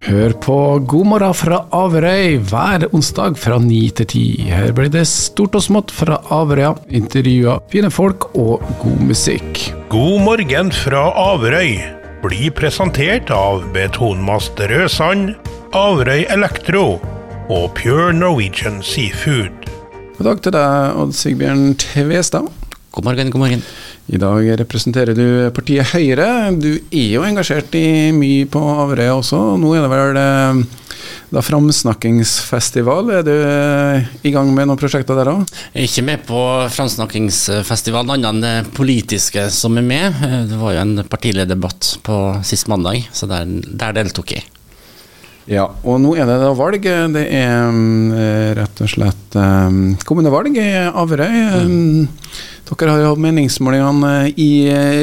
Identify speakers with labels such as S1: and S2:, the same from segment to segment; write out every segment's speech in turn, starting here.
S1: Hør på God morgen fra Averøy hver onsdag fra ni til ti. Her blir det stort og smått fra Averøya, intervjuer, fine folk og god musikk.
S2: God morgen fra Averøy blir presentert av Betonmast Rødsand, Averøy Elektro og Pure Norwegian Seafood.
S1: God dag til deg, Odd Sigbjørn Tvestad.
S3: God morgen, god morgen.
S1: I dag representerer du partiet Høyre. Du er jo engasjert i mye på Averøya også. Nå er det vel eh, da framsnakkingsfestival. Er du eh, i gang med noen prosjekter der òg?
S3: Ikke med på framsnakkingsfestivalen, annet enn det politiske som er med. Eh, det var jo en partilederdebatt på sist mandag, så der, der deltok jeg.
S1: Ja, og nå er det da valg. Det er um, rett og slett um, kommunevalg i Averøy. Mm. dere har jo hatt meningsmålingene i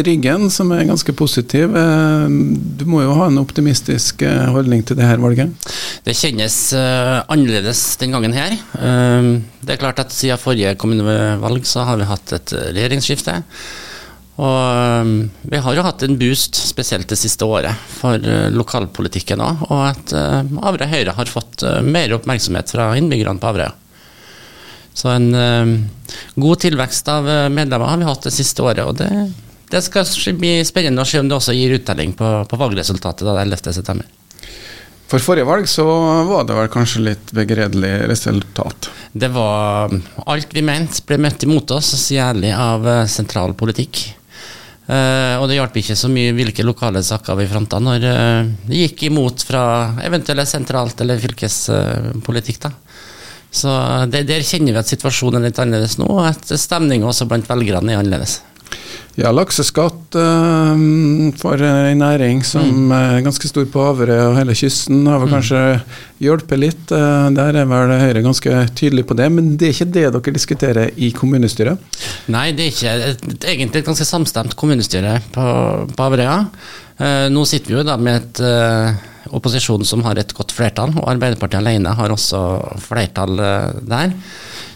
S1: ryggen, som er ganske positive. Du må jo ha en optimistisk holdning til det her valget?
S3: Det kjennes annerledes den gangen her. Det er klart at siden forrige kommunevalg så har vi hatt et regjeringsskifte. Og um, vi har jo hatt en boost, spesielt det siste året, for uh, lokalpolitikken òg. Og at Avrøy Averøy Høyre har fått uh, mer oppmerksomhet fra innbyggerne på Averøy. Så en um, god tilvekst av medlemmer har vi hatt det siste året. Og det, det skal bli spennende å se om det også gir uttelling på, på valgresultatet da 11.9.
S1: For forrige valg så var det vel kanskje litt begredelig resultat?
S3: Det var um, Alt vi mente ble møtt imot oss, særlig av sentral politikk. Uh, og det hjalp ikke så mye hvilke lokale saker vi fronta når uh, det gikk imot fra eventuelt sentralt eller fylkespolitikk. da. Så det, der kjenner vi at situasjonen er litt annerledes nå, og at stemninga også blant velgerne er annerledes.
S1: Ja, lakseskatt uh, for en næring som mm. er ganske stor på Averøy og hele kysten, har vel mm. kanskje hjulpet litt. Uh, der er vel Høyre ganske tydelig på det, men det er ikke det dere diskuterer i kommunestyret?
S3: Nei, det er ikke egentlig et ganske samstemt kommunestyre på, på Averøya. Uh, nå sitter vi jo da med et opposisjon som har et godt flertall, og Arbeiderpartiet alene har også flertall der.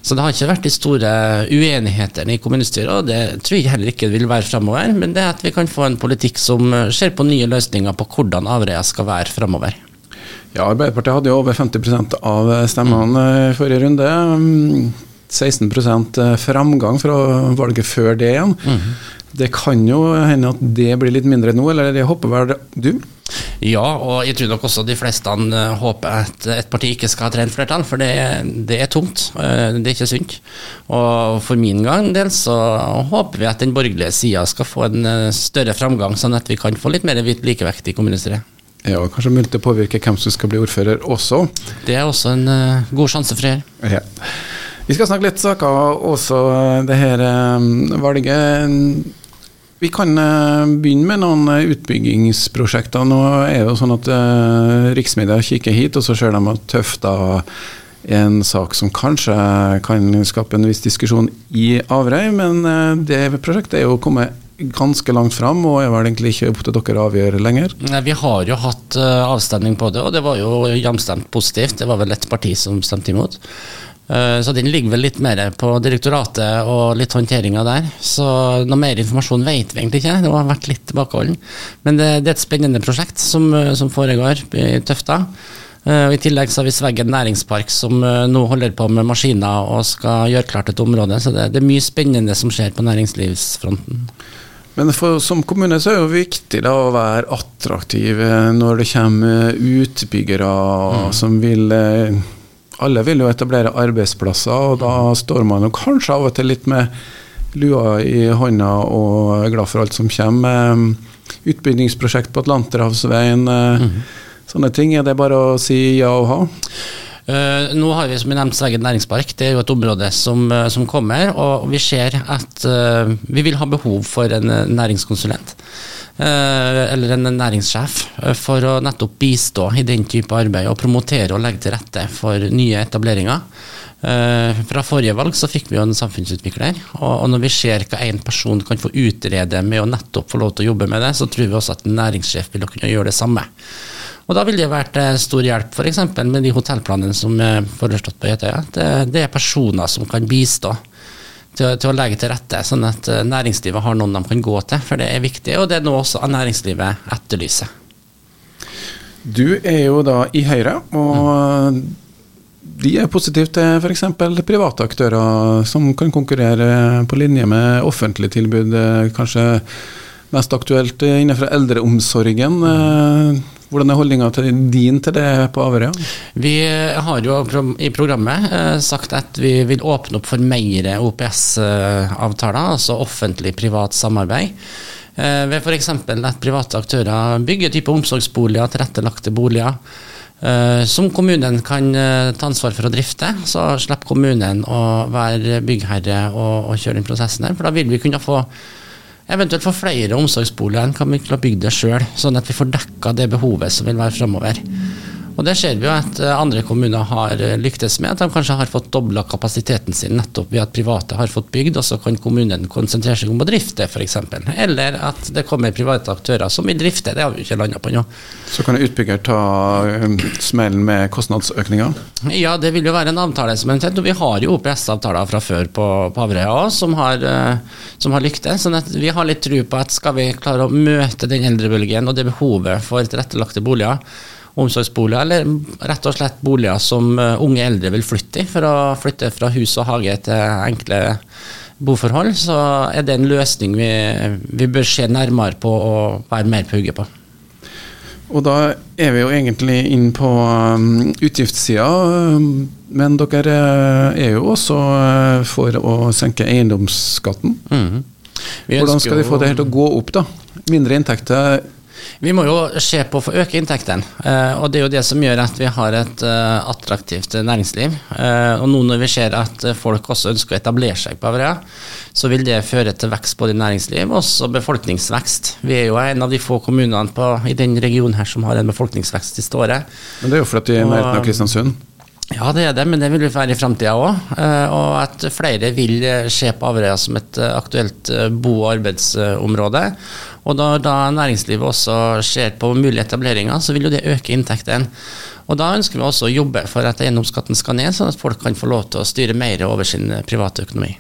S3: Så det har ikke vært de store uenighetene i kommunestyret, og det tror jeg heller ikke det vil være framover. Men det er at vi kan få en politikk som ser på nye løsninger på hvordan Averøya skal være framover.
S1: Ja, Arbeiderpartiet hadde jo over 50% av stemmene i forrige runde. 16 framgang fra valget før det igjen. Mm. Det kan jo hende at det blir litt mindre nå, eller det håper vel du?
S3: Ja, og jeg tror nok også de fleste eh, håper at et parti ikke skal ha trent flertall, for det, det, er tungt. Eh, det er ikke sunt. Og for min gang del så håper vi at den borgerlige sida skal få en eh, større framgang, sånn at vi kan få litt mer likevekt i kommunestyret.
S1: Ja, og Kanskje mulig til å påvirke hvem som skal bli ordfører også.
S3: Det er også en uh, god sjanse for det. Ja.
S1: Vi skal snakke litt saker også, det her um, valget. Vi kan eh, begynne med noen eh, utbyggingsprosjekter. Nå er det jo sånn at riksmedia kikker hit, og så ser de at Tøfta er en sak som kanskje kan skape en viss diskusjon i Averøy, men det prosjektet er jo kommet ganske langt fram, og er vel egentlig ikke opp til dere å avgjøre lenger?
S3: Nei, Vi har jo hatt avstemning på det, og det var jo jamstemt positivt. Det var vel et parti som stemte imot. Eh, så den ligger vel litt mer på direktoratet og litt håndteringa der. Så noe mer informasjon vet vi egentlig ikke. Det har vært litt tilbakeholden. Men det, det, er et spennende prosjekt som, som foregår i Tøfta. Eh, og I tillegg så har vi Sveggen næringspark som eh, nå holder på med maskiner og skal gjøre klart et område. Så det, det er mye spennende som skjer på næringslivsfronten.
S1: Men for, som kommune så er det jo viktig da, å være attraktiv når det kommer utbyggere mm. som vil alle vil jo etablere arbeidsplasser, og da står man jo kanskje av og til litt med lua i hånda og er glad for alt som kommer. Utbyggingsprosjekt på Atlanterhavsveien, mm. sånne ting. Er det bare å si ja og ha?
S3: Uh, nå har vi som jeg nevnte Sveggen næringspark. Det er jo et område som, uh, som kommer. Og vi ser at uh, vi vil ha behov for en næringskonsulent. Uh, eller en næringssjef, eh, for å nettopp bistå i den type arbeid og promotere og legge til rette for nye etableringer. Fra forrige valg så fikk vi jo en samfunnsutvikler, og når vi ser hva en person kan få utrede med å nettopp få lov til å jobbe med det, så tror vi også at en næringssjef vil kunne gjøre det samme. Og Da vil det vært stor hjelp f.eks. med de hotellplanene som er foreslått på Jøtøya. Det, det, er personer som kan bistå til, til, å legge til rette, sånn at eh, næringslivet har noen de kan gå til. For det er viktig, og det er noe også næringslivet etterlyser.
S1: Du er jo da i Høyre, og de er positive til f.eks. private aktører som kan konkurrere på linje med offentlige tilbud. Kanskje mest aktuelt innenfor eldreomsorgen. Hvordan er holdninga din til det på Averøya?
S3: Vi har jo i programmet eh, sagt at vi vil åpne opp for mer OPS-avtaler, altså offentlig-privat samarbeid. Eh, ved f.eks. at private aktører bygger type omsorgsboliger, tilrettelagte boliger. Eh, som kommunen kan ta ansvar for å drifte, så slipper kommunen å være byggherre og, kjøre den prosessen her. For da vil vi kunne få eventuelt få flere omsorgsboliger enn kan vi klare å bygge det sjøl, sånn at vi får dekka det behovet som vil være framover. Og Det ser vi jo at eh, andre kommuner har eh, lyktes med. At de kanskje har fått dobla kapasiteten sin nettopp ved at private har fått bygd, og så kan kommunen konsentrere seg om å drifte, f.eks. Eller at det kommer private aktører som vil drifte. Det har vi ikke landa på nå.
S1: Så kan utbygger ta um, smellen med kostnadsøkninger?
S3: Ja, det vil jo være en avtale som eventuelt. Og vi har jo OPS-avtaler fra før på, på Averøya òg, som, uh, som, har lyktes. sånn at vi har litt tro på at skal vi klare å møte den eldrebølgen og det behovet for tilrettelagte boliger, omsorgsboliger, eller rett og slett boliger som eh, unge eldre vil flytte i, for å flytte fra hus og hage til enkle boforhold, så er det en løsning vi, vi bør se nærmere på og være mer på hugget på.
S1: Og da er vi jo egentlig inn på um, utgiftssida, um, men dere eh, er jo også eh, for å senke eiendomsskatten. Mm. Hvordan skal de få det helt å gå opp, da? Mindre inntekter
S3: vi må jo se på å få øke inntektene, eh, og det er jo det som gjør at vi har et eh, attraktivt næringsliv. Eh, og nå når vi ser at folk også ønsker å etablere seg på Averøya, så vil det føre til vekst både i næringsliv og også befolkningsvekst. Vi er jo en av de få kommunene på, i den regionen her som har en befolkningsvekst i året.
S1: Men det er jo fordi de er i nærheten av Kristiansund?
S3: Ja, det er det, men det vil vi være i framtida òg. Og at flere vil se på Averøya som et aktuelt bo- og arbeidsområde. Og da, da næringslivet også ser på mulige etableringer, så vil jo det øke inntektene. Og da ønsker vi også å jobbe for at eiendomsskatten skal ned, sånn at folk kan få lov til å styre mer over sin private økonomi.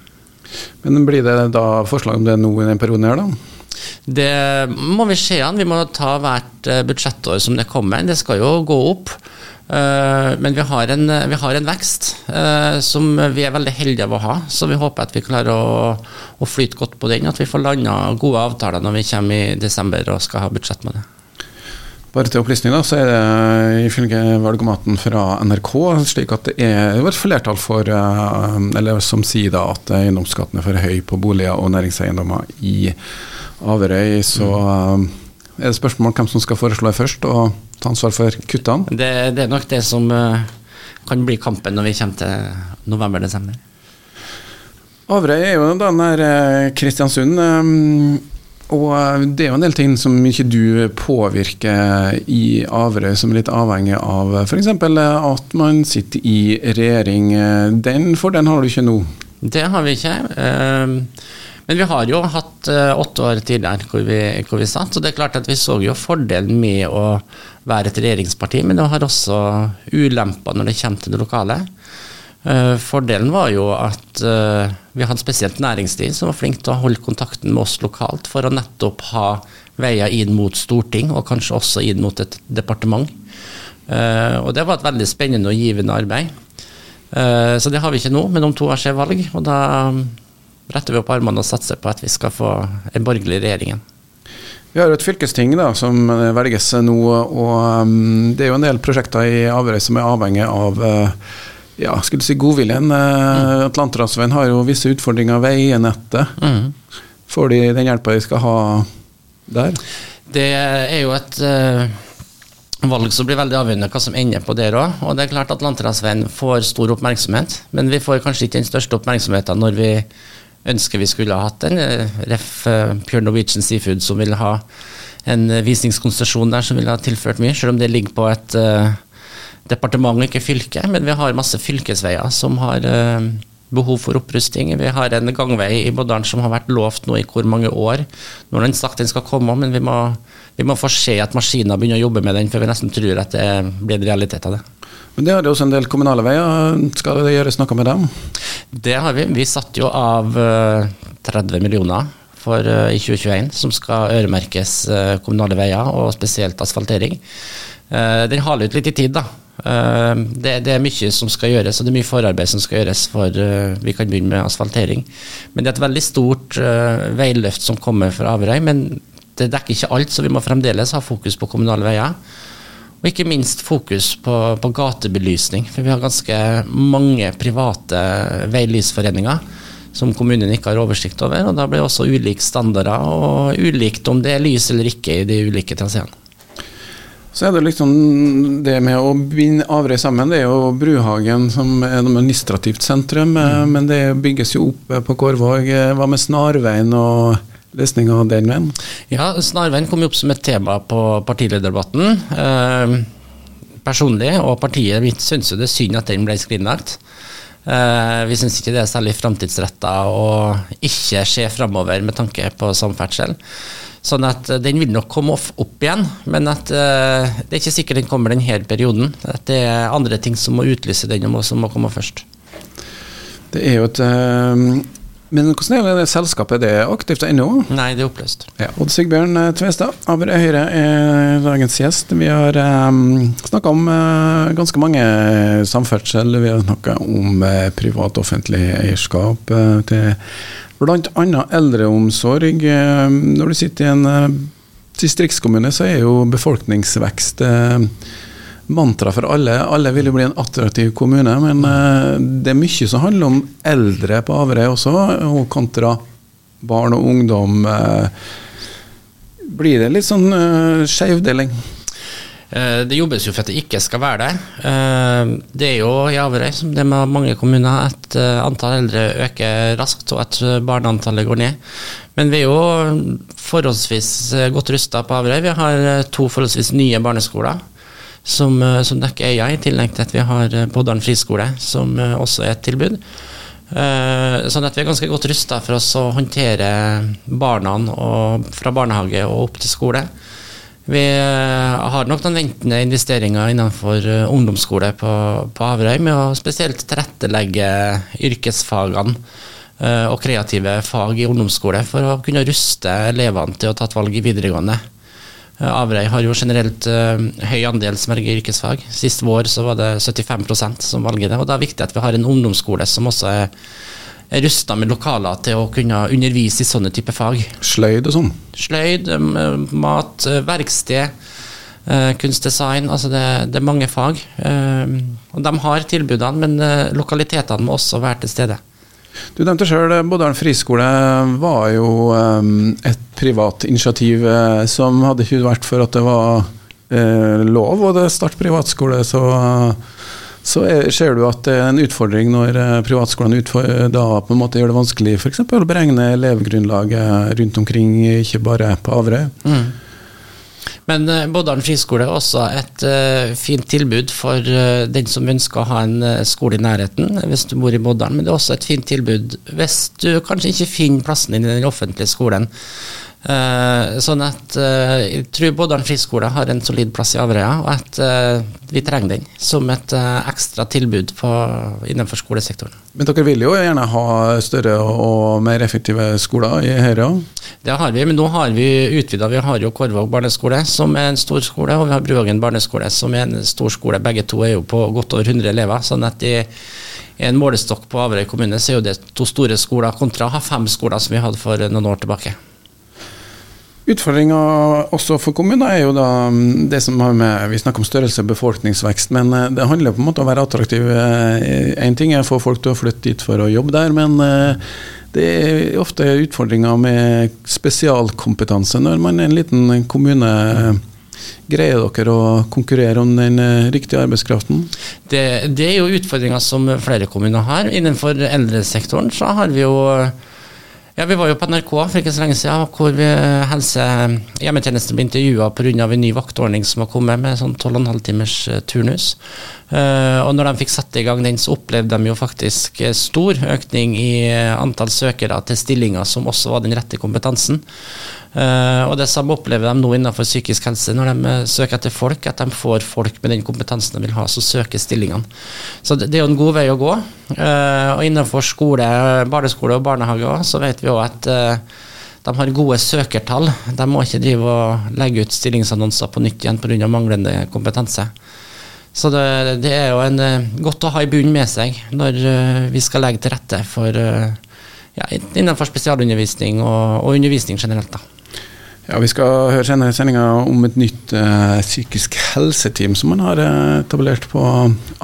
S1: Men blir det da forslag om det nå i den perioden her, da?
S3: Det må vi se an. Vi må ta hvert eh, budsjettår som det kommer. Det skal jo gå opp. Eh, men vi har en, vi har en vekst uh, som vi er veldig heldige av å ha. Så vi håper at vi klarer å, å flyte godt på den. At vi får landa gode avtaler når vi kommer i desember og skal ha budsjett med det.
S1: Bare til opplysning, da, så er det ifølge valgomaten fra NRK slik at det er et flertall for, eller som sier da at eiendomsskatten er for høy på boliger og næringseiendommer i Averøy. Så mm. er det spørsmål om hvem som skal foreslå det først. og ta ansvar for kuttene?
S3: Det, det, er nok det som uh, kan bli kampen når vi kommer til november-desember.
S1: Averøy er jo den der uh, Kristiansund. Um, og det er jo en del ting som ikke du påvirker i Averøy, som er litt avhengig av f.eks. at man sitter i regjering. Den fordelen har du ikke nå?
S3: Det har vi ikke. Men vi har jo hatt uh, åtte år tidligere hvor vi, hvor vi satt, og det er klart at vi så jo fordelen med å være et regjeringsparti, men det har også ulemper når det kommer til det lokale. Uh, fordelen var jo at uh, vi hadde spesielt næringsliv som var flink til å holde kontakten med oss lokalt for å nettopp ha veier inn mot storting, og kanskje også inn mot et departement. Og det var et veldig spennende og givende arbeid. så det har vi ikke nå, men om to år skjer valg, og da retter vi opp armene og satser på at vi skal få en borgerlig regjering igjen.
S1: Vi har jo et fylkesting da, som velges nå, og um, det er jo en del prosjekter i Averøy som er avhengig av uh, ja, skulle si godviljen. Mm. Atlanterhavsveien har jo visse utfordringer, veinettet. Mm. Får de den hjelpa de skal ha der?
S3: Det er jo et uh, valg som blir veldig avgjørende hva som ender på der òg. Og det er klart at Atlanterhavsveien får stor oppmerksomhet, men vi får kanskje ikke den største oppmerksomheten når vi ønsker vi skulle ha hatt en eh, ref. Eh, Pure Norwegian Seafood som vil ha en eh, visningskonsesjon der som ville ha tilført mye, selv om det ligger på et uh, departement ikke fylke. Men vi har masse fylkesveier som har uh, behov for opprusting. Vi har en gangvei i Boddalen som har vært lovt nå i hvor mange år. Nå har den sagt den skal komme, men vi må, vi må få se at maskiner begynner å jobbe med den, før vi nesten tror at det blir en realitet av det.
S1: Men det har også en del kommunale veier. Skal det gjøres noe med dem?
S3: Det har vi. Vi satte jo av 30 eh, millioner for, eh, i 2021 som skal øremerkes eh, kommunale veier, og spesielt asfaltering. Den haler ut litt i tid, da. Det, det, er mye som skal gjøres, og det er mye forarbeid som skal gjøres for vi kan begynne med asfaltering. Men det er et veldig stort veiløft som kommer fra Averøy. Men det dekker ikke alt, så vi må fremdeles ha fokus på kommunale veier. Og ikke minst fokus på, på gatebelysning. For vi har ganske mange private veilysforeninger som kommunen ikke har oversikt over. Og da blir det også ulike standarder, og ulikt om det er lys eller ikke i de ulike traseene.
S1: Så er det liksom det med å binde Averøy sammen. Det er jo Bruhagen som er et administrativt sentrum, mm. men det bygges jo opp på Kårvåg. Hva med Snarveien og løsninga av den veien?
S3: Ja, Snarveien kom jo opp som et tema på partilederdebatten. Eh, personlig, og partiet mitt syns jo det er synd at den ble skrinlagt. Eh, vi syns ikke det er særlig framtidsretta å ikke se framover med tanke på samferdsel. Sånn at eh, den vil nok komme opp igjen, men at eh, det er ikke sikkert den kommer denne perioden. At det er andre ting som må utlyse den, og som må komme først.
S1: Det er jo et uh, Men hvordan er det selskapet? Er det aktivt ennå?
S3: Nei, det er oppløst.
S1: Ja. Odd Sigbjørn Tvestad, Aver Høyre er dagens gjest. Vi har um, snakka om uh, ganske mange samferdsel. Vi har snakka om privat-offentlig eierskap til Bl.a. eldreomsorg. Uh, når du sitter i en eh, distriktskommune, så er jo befolkningsvekst eh, mantra for alle. Alle vil jo bli en attraktiv kommune, men det er mye som handler om eldre på Averøy også, og kontra barn og ungdom. Blir det litt sånn skjevdeling?
S3: Eh, det jobbes jo for at det ikke skal være det. Eh, det er jo i Averøy, som det med mange kommuner, at eh, antall eldre øker raskt, og at barneantallet går ned. Men vi er jo forholdsvis godt rusta på Averøy. Vi har to forholdsvis nye barneskoler som, som dekker øya, i tillegg til at vi har Poddalen friskole, som også er et tilbud. Sånn at vi er ganske godt rusta for oss å håndtere barna fra barnehage og opp til skole. Vi eh, har nok noen ventende investeringer innenfor eh, ungdomsskole på, på Averøy, med å spesielt tilrettelegge yrkesfagene eh, og kreative fag i ungdomsskole for å kunne ruste elevene til å ta et valg i videregående. Averøy har jo generelt høy andel som velger yrkesfag. Sist vår så var det 75% som valgte det. og Det er viktig at vi har en ungdomsskole som også er er rusta med lokaler til å kunne undervise i sånne type fag.
S1: Sløyd og sånn?
S3: Sløyd, mat, eh, verksted, Uh, kunstdesign. Altså det, det, er mange fag. Uh, og de har tilbudene, men lokalitetene må også være til stede.
S1: Du nevnte sjøl Modern friskole var jo et privat initiativ som hadde ikke vært for at det var lov å starte privatskole, så så er, ser du at det er en utfordring når eh, privatskolene da på en måte gjør det vanskelig f.eks. å beregne elevgrunnlaget rundt omkring, ikke bare på Averøy. Mm.
S3: Men uh, Boddalen friskole er også et uh, fint tilbud for uh, den som ønsker å ha en skole i nærheten, hvis du bor i Boddalen. Men det er også et fint tilbud hvis du kanskje ikke finner plassen din i den offentlige skolen. Uh, sånn at uh, jeg tror Bådalen friskole har en solid plass i Averøya, og at uh, vi trenger den som et ekstra tilbud på, innenfor skolesektoren.
S1: Men dere vil jo gjerne ha større og mer effektive skoler i Høyre?
S3: Det har vi, men nå har vi utvida. Vi har jo Korvåg barneskole, som er en stor skole, og vi har Bruvågen barneskole, som er en stor skole. Begge to er jo på godt over 100 elever. sånn at i en målestokk på Averøy kommune så er jo det to store skoler kontra å ha fem skoler som vi hadde for noen år tilbake.
S1: Utfordringa også for kommuner er jo da mm, det som har med Vi snakker om størrelse og befolkningsvekst, men eh, det handler på en måte om å være attraktiv. Én eh, ting er å få folk til å flytte dit for å jobbe der, men eh, det er ofte utfordringer med spesialkompetanse når man er en liten kommune. Greier dere å konkurrere om den riktige arbeidskraften?
S3: Det, det er jo utfordringer som flere kommuner har. Innenfor eldresektoren så har vi jo ja, Vi var jo på NRK for ikke så lenge siden, hvor vi helse hjemmetjenesten ble intervjua pga. en ny vaktordning som har kommet med sånn 12,5 timers eh, turnus. Og når de fikk satt i gang den, så opplevde de jo faktisk stor økning i antall søkere til stillinger som også var den rette kompetansen. Uh, og det samme opplever de nå innenfor psykisk helse, når de uh, søker etter folk, at de får folk med den kompetansen de vil ha, som søker stillingene. Så det, er jo en god vei å gå. Uh, og innenfor skole, barneskole og barnehage også, så vet vi òg at de har gode søkertall. De må ikke drive og legge ut stillingsannonser på nytt igjen pga. manglende kompetanse. Så det, det, er jo en, eh, godt å ha i bunnen med seg når vi skal legge til rette for ja, innenfor spesialundervisning og, og undervisning generelt. da.
S1: Ja, Vi skal høre senere i sendinga om et nytt eh, psykisk helseteam som man har uh, etablert på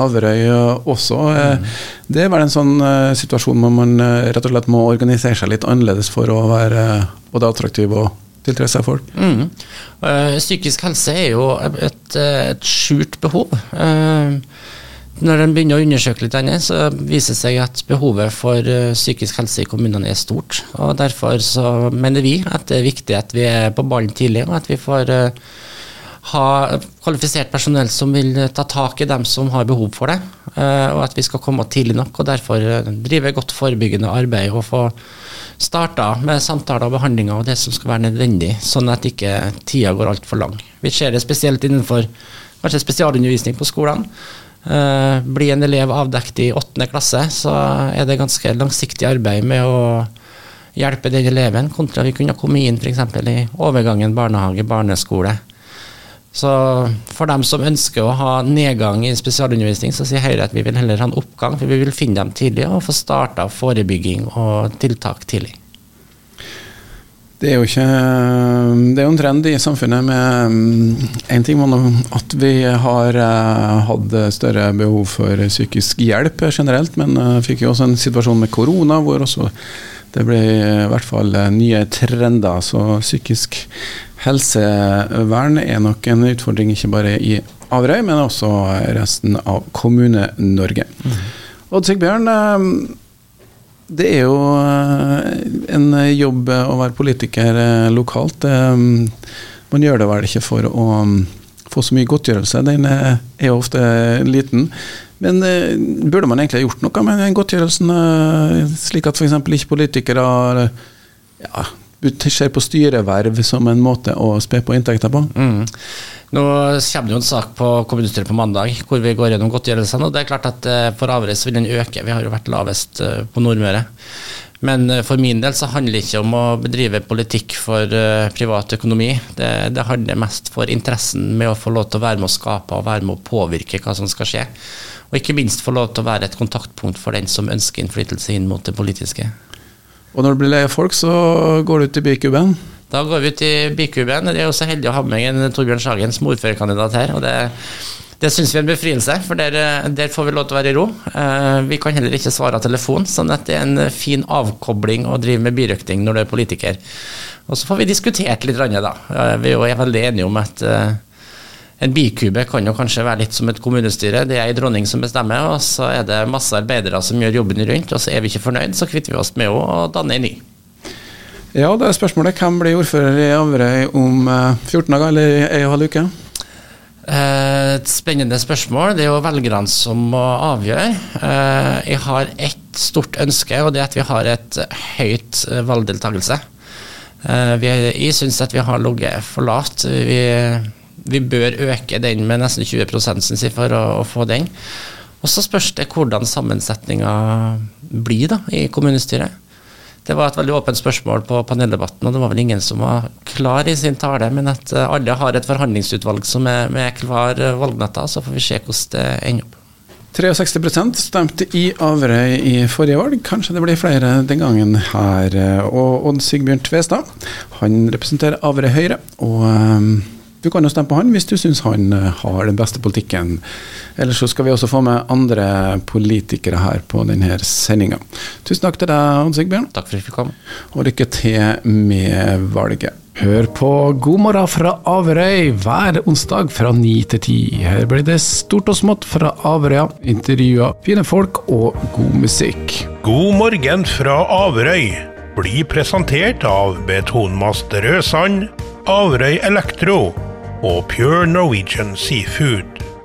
S1: Averøy også. Mm. Det er vel en sånn eh, situasjon hvor man rett og slett må organisere seg litt annerledes for å være både attraktiv og tiltrekke seg folk.
S3: Mm. psykisk helse er jo et, et skjult behov. Uh, når en begynner å undersøke litt, så viser det seg at behovet for uh, psykisk helse i kommunene er stort. og Derfor så mener vi at det er viktig at vi er på ballen tidlig, og at vi får uh, ha kvalifisert personell som vil ta tak i dem som har behov for det. Og at vi skal komme tidlig nok, og derfor drive godt forebyggende arbeid og få starta med samtaler og behandlinger og det som skal være nødvendig, sånn at ikke tida går altfor lang. Vi ser det spesielt innenfor kanskje spesialundervisning på skolene. Uh, blir en elev avdekket i åttende klasse, så er det ganske langsiktig arbeid med å hjelpe den eleven, kontra vi kunne komme inn f.eks. i overgangen barnehage-barneskole. Så for dem som ønsker å ha nedgang i spesialundervisning, så sier Høyre at vi vil heller ha en oppgang, for vi vil finne dem tidlig og få starta forebygging og tiltak tidlig.
S1: Det er jo ikke Det er jo en trend i samfunnet med En mm, ting var at vi har uh, hatt større behov for psykisk hjelp generelt, men uh, fikk jo også en situasjon med korona hvor også det ble i hvert fall nye trender. Så psykisk helsevern er nok en utfordring ikke bare i Averøy, men også resten av Kommune-Norge. Mm. Odd Sigbjørn, det er jo eh, en jobb å være politiker eh, lokalt. Man gjør det vel ikke for å mm, få så mye godtgjørelse, den er jo ofte liten. Men eh, burde man egentlig ha gjort noe med den godtgjørelsen, slik at f.eks. ikke politikere ja, ser på styreverv som en måte å spe på inntekter på?
S3: Mm. Nå kommer det jo en sak på kommunestyret på mandag hvor vi går gjennom godtgjørelsene. og det er klart at eh, For Averøy vil den øke, vi har jo vært lavest eh, på Nordmøre. Men eh, for min del så handler det ikke om å bedrive politikk for privat økonomi. Det, det handler mest for interessen med å få lov til å være med å skape og være med å påvirke hva som skal skje. Og ikke minst få lov til å være et kontaktpunkt for den som ønsker innflytelse inn mot det politiske.
S1: Og når du blir lei av folk, så går du ut i bykuben?
S3: Da går vi ut i bikuben. Jeg er også heldig å ha med en Torbjørn Sagen som ordførerkandidat her. og det det syns vi er en befrielse, for der, der, får vi lov til å være i ro. Eh, vi kan heller ikke svare av telefon, sånn at det er en fin avkobling å drive med byrøkting når du er politiker. Og så får vi diskutert litt, da. Vi er jo veldig enige om at eh, en bikube kan jo kanskje være litt som et kommunestyre. Det er ei dronning som bestemmer, og så er det masse arbeidere som gjør jobben rundt. Og så er vi ikke fornøyd, så kvitter vi oss med henne og danner en ny.
S1: Ja, det er spørsmålet. Hvem blir ordfører i Averøy om 14 eh, dager eller ei og en halv uke?
S3: Eh, et spennende spørsmål. Det er jo velgerne som må avgjøre. Eh, jeg har ett stort ønske, og det er at vi har et høyt valgdeltakelse. Jeg syns at vi har ligget for lavt. Vi, vi, bør øke den med nesten 20 synes jeg, for å, å få den. Og så spørs det hvordan sammensetninga blir da, i kommunestyret. Det var et veldig åpent spørsmål på paneldebatten, og det var vel ingen som var klar i sin tale. Men at eh, alle har et forhandlingsutvalg som er med klar eh, så får vi se hvordan det ender opp.
S1: 63 stemte i Averøy i forrige valg. Kanskje det blir flere den gangen her. Og Odd Sigbjørn Tvestad, han representerer Averøy Høyre. og um du kan jo stemme på han hvis du syns han eh, har den beste politikken. Ellers så skal vi også få med andre politikere her på denne sendinga. Tusen takk til deg, Hans Sigbjørn.
S3: Takk for at jeg fikk komme.
S1: Og lykke til med valget. Hør på God morgen fra Averøy hver onsdag fra ni til ti. Her blir det stort og smått fra Averøya, intervjuer, fine folk og god musikk.
S2: God morgen fra Averøy blir presentert av Betonmast Rødsand, Averøy Elektro og Pure Norwegian Seafood.